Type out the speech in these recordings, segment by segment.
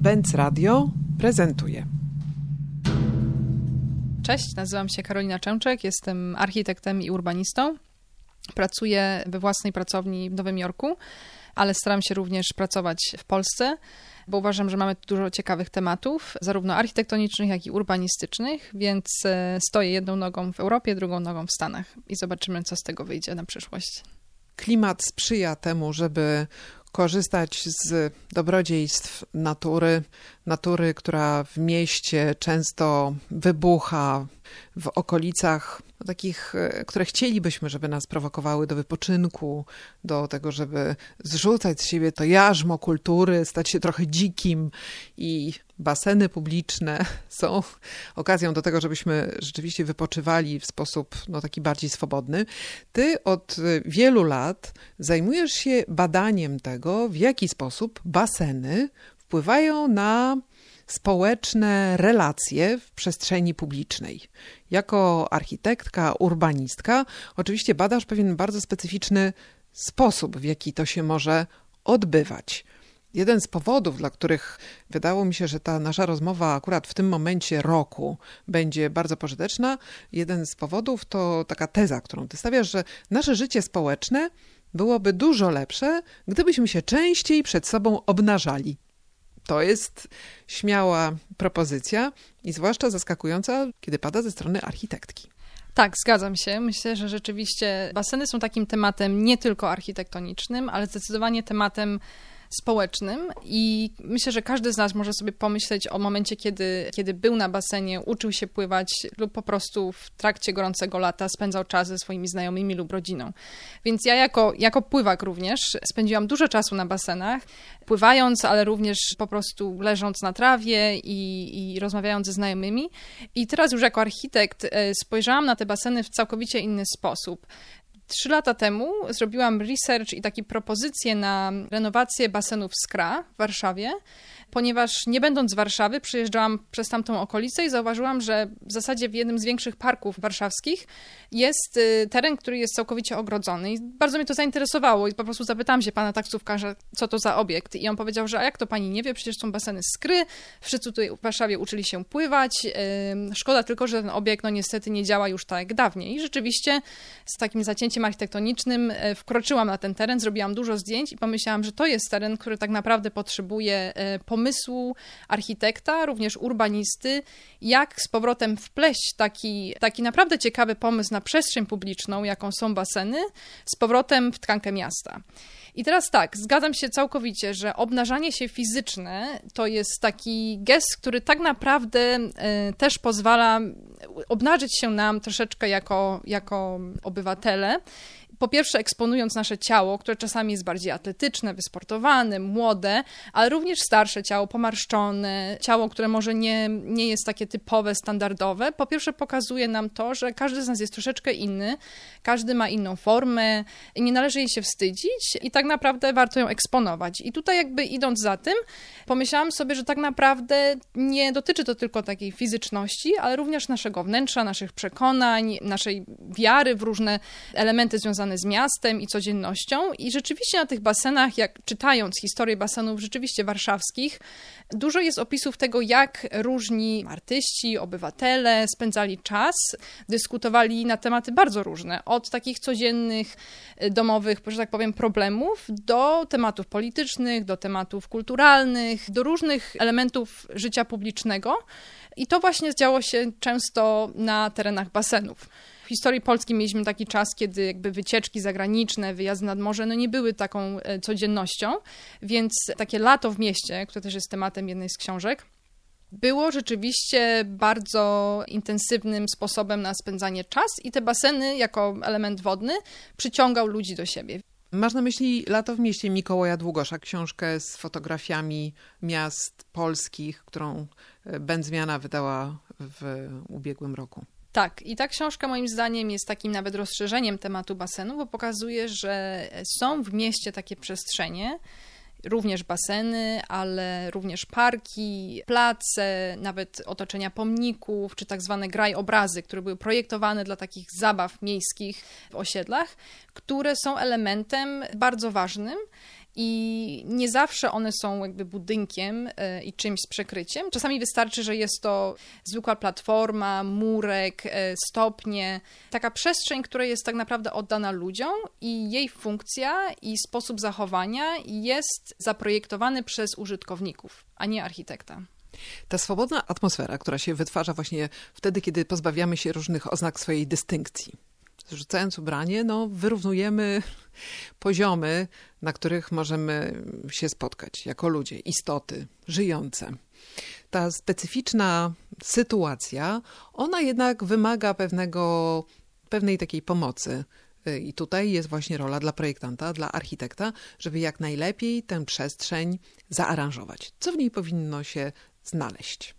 Benz Radio prezentuje. Cześć, nazywam się Karolina Częczek, jestem architektem i urbanistą. Pracuję we własnej pracowni w Nowym Jorku, ale staram się również pracować w Polsce, bo uważam, że mamy tu dużo ciekawych tematów, zarówno architektonicznych, jak i urbanistycznych, więc e, stoję jedną nogą w Europie, drugą nogą w Stanach i zobaczymy, co z tego wyjdzie na przyszłość. Klimat sprzyja temu, żeby korzystać z dobrodziejstw natury, natury, która w mieście często wybucha w okolicach no, takich, e, które chcielibyśmy, żeby nas prowokowały do wypoczynku, do tego, żeby zrzucać z siebie to jarzmo kultury, stać się trochę dzikim i baseny publiczne są okazją do tego, żebyśmy rzeczywiście wypoczywali w sposób no, taki bardziej swobodny. Ty od wielu lat zajmujesz się badaniem tego, w jaki sposób baseny wpływają na społeczne relacje w przestrzeni publicznej. Jako architektka, urbanistka, oczywiście badasz pewien bardzo specyficzny sposób, w jaki to się może odbywać. Jeden z powodów, dla których wydało mi się, że ta nasza rozmowa akurat w tym momencie roku będzie bardzo pożyteczna, jeden z powodów to taka teza, którą ty stawiasz, że nasze życie społeczne byłoby dużo lepsze, gdybyśmy się częściej przed sobą obnażali. To jest śmiała propozycja i zwłaszcza zaskakująca, kiedy pada ze strony architektki. Tak, zgadzam się. Myślę, że rzeczywiście baseny są takim tematem nie tylko architektonicznym, ale zdecydowanie tematem społecznym i myślę, że każdy z nas może sobie pomyśleć o momencie, kiedy, kiedy był na basenie, uczył się pływać lub po prostu w trakcie gorącego lata spędzał czas ze swoimi znajomymi lub rodziną. Więc ja jako, jako pływak również spędziłam dużo czasu na basenach, pływając, ale również po prostu leżąc na trawie i, i rozmawiając ze znajomymi. I teraz już jako architekt e, spojrzałam na te baseny w całkowicie inny sposób. Trzy lata temu zrobiłam research i takie propozycje na renowację basenów Skra w Warszawie ponieważ nie będąc z Warszawy, przejeżdżałam przez tamtą okolicę i zauważyłam, że w zasadzie w jednym z większych parków warszawskich jest y, teren, który jest całkowicie ogrodzony. I bardzo mnie to zainteresowało i po prostu zapytałam się pana taksówkarza, co to za obiekt. I on powiedział, że a jak to pani nie wie, przecież są baseny skry, wszyscy tutaj w Warszawie uczyli się pływać. Szkoda tylko, że ten obiekt no niestety nie działa już tak jak dawniej. I rzeczywiście z takim zacięciem architektonicznym e, wkroczyłam na ten teren, zrobiłam dużo zdjęć i pomyślałam, że to jest teren, który tak naprawdę potrzebuje e, pomysłu architekta, również urbanisty, jak z powrotem wpleść taki, taki naprawdę ciekawy pomysł na przestrzeń publiczną, jaką są baseny, z powrotem w tkankę miasta. I teraz tak, zgadzam się całkowicie, że obnażanie się fizyczne to jest taki gest, który tak naprawdę y, też pozwala obnażyć się nam troszeczkę jako, jako obywatele po pierwsze eksponując nasze ciało, które czasami jest bardziej atletyczne, wysportowane, młode, ale również starsze ciało, pomarszczone, ciało, które może nie, nie jest takie typowe, standardowe. Po pierwsze pokazuje nam to, że każdy z nas jest troszeczkę inny, każdy ma inną formę i nie należy jej się wstydzić i tak naprawdę warto ją eksponować. I tutaj jakby idąc za tym, pomyślałam sobie, że tak naprawdę nie dotyczy to tylko takiej fizyczności, ale również naszego wnętrza, naszych przekonań, naszej wiary w różne elementy związane z miastem i codziennością. I rzeczywiście na tych basenach, jak czytając historię basenów rzeczywiście warszawskich, dużo jest opisów tego, jak różni artyści, obywatele spędzali czas, dyskutowali na tematy bardzo różne, od takich codziennych, domowych, że tak powiem, problemów, do tematów politycznych, do tematów kulturalnych, do różnych elementów życia publicznego. I to właśnie działo się często na terenach basenów historii Polski mieliśmy taki czas, kiedy jakby wycieczki zagraniczne, wyjazdy nad morze, no nie były taką e, codziennością, więc takie lato w mieście, które też jest tematem jednej z książek, było rzeczywiście bardzo intensywnym sposobem na spędzanie czas i te baseny jako element wodny przyciągał ludzi do siebie. Masz na myśli Lato w mieście Mikołaja Długosza, książkę z fotografiami miast polskich, którą e, Będzmiana wydała w ubiegłym roku. Tak, i ta książka moim zdaniem jest takim nawet rozszerzeniem tematu basenu, bo pokazuje, że są w mieście takie przestrzenie, również baseny, ale również parki, place, nawet otoczenia pomników, czy tak zwane graj obrazy, które były projektowane dla takich zabaw miejskich w osiedlach, które są elementem bardzo ważnym i nie zawsze one są jakby budynkiem e, i czymś z przekryciem. Czasami wystarczy, że jest to zwykła platforma, murek, e, stopnie, taka przestrzeń, która jest tak naprawdę oddana ludziom i jej funkcja i sposób zachowania jest zaprojektowany przez użytkowników, a nie architekta. Ta swobodna atmosfera, która się wytwarza właśnie wtedy, kiedy pozbawiamy się różnych oznak swojej dystynkcji. Zrzucając ubranie, no, wyrównujemy poziomy, na których możemy się spotkać jako ludzie, istoty żyjące. Ta specyficzna sytuacja, ona jednak wymaga pewnego, pewnej takiej pomocy. I tutaj jest właśnie rola dla projektanta, dla architekta, żeby jak najlepiej tę przestrzeń zaaranżować. Co w niej powinno się znaleźć?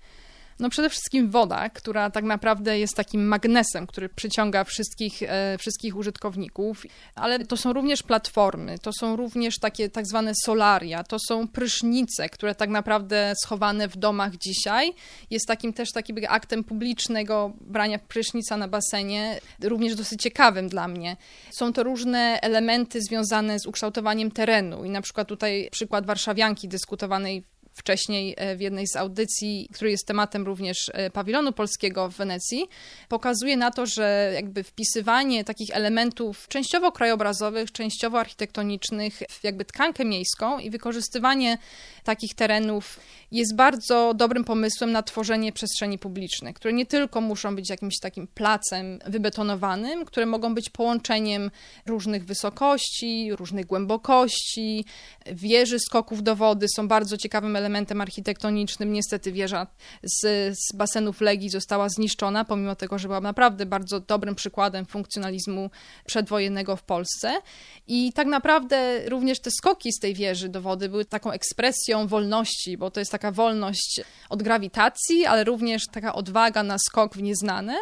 No przede wszystkim woda, która tak naprawdę jest takim magnesem, który przyciąga wszystkich, e, wszystkich użytkowników, ale to są również platformy, to są również takie tak zwane solaria, to są prysznice, które tak naprawdę schowane w domach dzisiaj jest takim też takim aktem publicznego brania prysznica na basenie, również dosyć ciekawym dla mnie. Są to różne elementy związane z ukształtowaniem terenu i na przykład tutaj przykład warszawianki dyskutowanej wcześniej e, w jednej z audycji, który jest tematem również e, pawilonu polskiego w Wenecji, pokazuje na to, że jakby wpisywanie takich elementów częściowo krajobrazowych, częściowo architektonicznych w jakby tkankę miejską i wykorzystywanie takich terenów jest bardzo dobrym pomysłem na tworzenie przestrzeni publicznych, które nie tylko muszą być jakimś takim placem wybetonowanym, które mogą być połączeniem różnych wysokości, różnych głębokości, wieży skoków do wody są bardzo ciekawym elementem architektonicznym. Niestety wieża z, z basenów Legii została zniszczona, pomimo tego, że była naprawdę bardzo dobrym przykładem funkcjonalizmu przedwojennego w Polsce. I tak naprawdę również te skoki z tej wieży do wody były taką ekspresją wolności, bo to jest taka wolność od grawitacji, ale również taka odwaga na skok w nieznane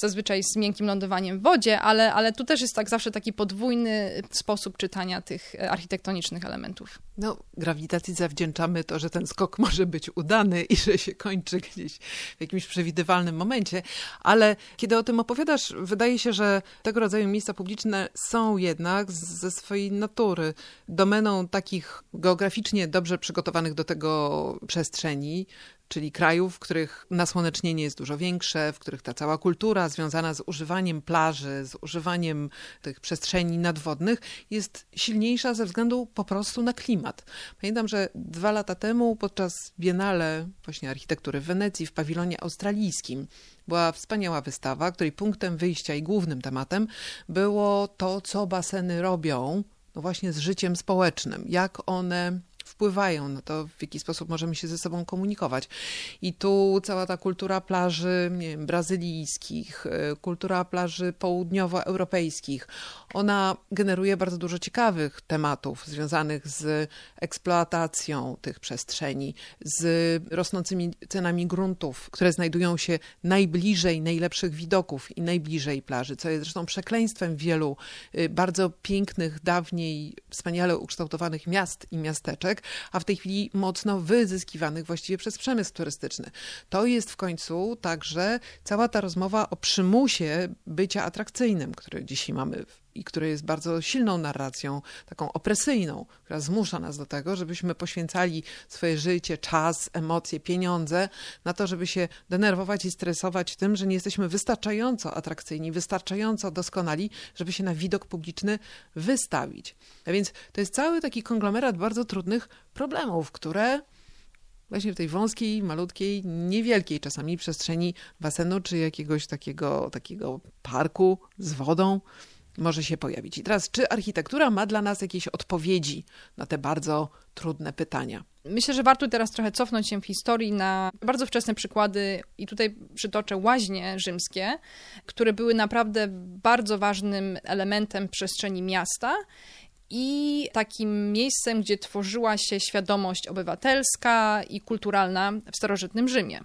zazwyczaj z miękkim lądowaniem w wodzie, ale, ale tu też jest tak zawsze taki podwójny sposób czytania tych architektonicznych elementów. No, grawitacji zawdzięczamy to, że ten skok może być udany i że się kończy gdzieś w jakimś przewidywalnym momencie, ale kiedy o tym opowiadasz, wydaje się, że tego rodzaju miejsca publiczne są jednak ze swojej natury domeną takich geograficznie dobrze przygotowanych do tego przestrzeni, czyli krajów, w których nasłonecznienie jest dużo większe, w których ta cała kultura związana z używaniem plaży, z używaniem tych przestrzeni nadwodnych jest silniejsza ze względu po prostu na klimat. Pamiętam, że dwa lata temu podczas Biennale właśnie architektury w Wenecji w pawilonie australijskim była wspaniała wystawa, której punktem wyjścia i głównym tematem było to, co baseny robią no właśnie z życiem społecznym, jak one wpływają na to, w jaki sposób możemy się ze sobą komunikować. I tu cała ta kultura plaży nie wiem, brazylijskich, e, kultura plaży południowoeuropejskich, ona generuje bardzo dużo ciekawych tematów związanych z eksploatacją tych przestrzeni, z rosnącymi cenami gruntów, które znajdują się najbliżej najlepszych widoków i najbliżej plaży, co jest zresztą przekleństwem wielu y, bardzo pięknych, dawniej wspaniale ukształtowanych miast i miasteczek, a w tej chwili mocno wyzyskiwanych właściwie przez przemysł turystyczny. To jest w końcu także cała ta rozmowa o przymusie bycia atrakcyjnym, który dzisiaj mamy i który jest bardzo silną narracją, taką opresyjną, która zmusza nas do tego, żebyśmy poświęcali swoje życie, czas, emocje, pieniądze na to, żeby się denerwować i stresować tym, że nie jesteśmy wystarczająco atrakcyjni, wystarczająco doskonali, żeby się na widok publiczny wystawić. A więc to jest cały taki konglomerat bardzo trudnych problemów, które właśnie w tej wąskiej, malutkiej, niewielkiej czasami przestrzeni basenu czy jakiegoś takiego, takiego parku z wodą może się pojawić. I teraz, czy architektura ma dla nas jakieś odpowiedzi na te bardzo trudne pytania? Myślę, że warto teraz trochę cofnąć się w historii na bardzo wczesne przykłady, i tutaj przytoczę łaźnie rzymskie, które były naprawdę bardzo ważnym elementem przestrzeni miasta i takim miejscem, gdzie tworzyła się świadomość obywatelska i kulturalna w starożytnym Rzymie.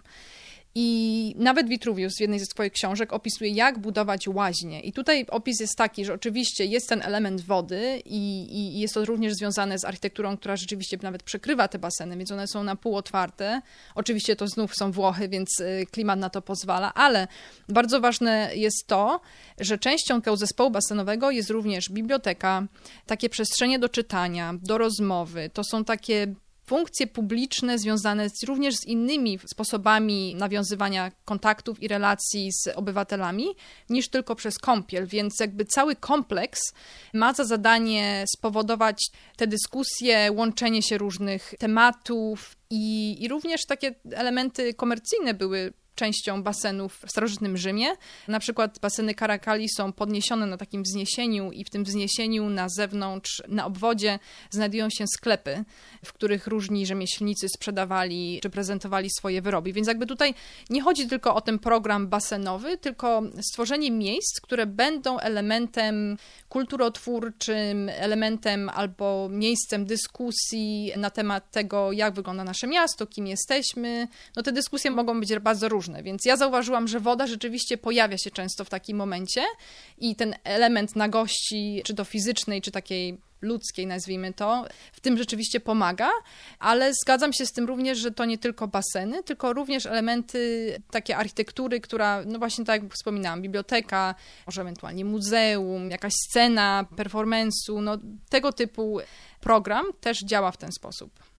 I nawet Vitruvius w jednej ze swoich książek opisuje, jak budować łaźnie. I tutaj opis jest taki, że oczywiście jest ten element wody i, i jest to również związane z architekturą, która rzeczywiście nawet przykrywa te baseny, więc one są na pół otwarte. Oczywiście to znów są Włochy, więc y, klimat na to pozwala, ale bardzo ważne jest to, że częścią tego zespołu basenowego jest również biblioteka, takie przestrzenie do czytania, do rozmowy. To są takie funkcje publiczne związane z, również z innymi sposobami nawiązywania kontaktów i relacji z obywatelami niż tylko przez kąpiel, więc jakby cały kompleks ma za zadanie spowodować te dyskusje, łączenie się różnych tematów i, i również takie elementy komercyjne były częścią basenów w starożytnym Rzymie. Na przykład baseny Karakali są podniesione na takim wzniesieniu i w tym wzniesieniu na zewnątrz, na obwodzie znajdują się sklepy, w których różni rzemieślnicy sprzedawali czy prezentowali swoje wyroby. Więc jakby tutaj nie chodzi tylko o ten program basenowy, tylko stworzenie miejsc, które będą elementem kulturotwórczym, elementem albo miejscem dyskusji na temat tego, jak wygląda nasze miasto, kim jesteśmy. No te dyskusje mogą być bardzo różne Więc ja zauważyłam, że woda rzeczywiście pojawia się często w takim momencie i ten element nagości, czy to fizycznej, czy takiej ludzkiej, nazwijmy to, w tym rzeczywiście pomaga, ale zgadzam się z tym również, że to nie tylko baseny, tylko również elementy takie architektury, która, no właśnie tak jak wspominałam, biblioteka, może ewentualnie muzeum, jakaś scena, performance'u, no tego typu program też działa w ten sposób.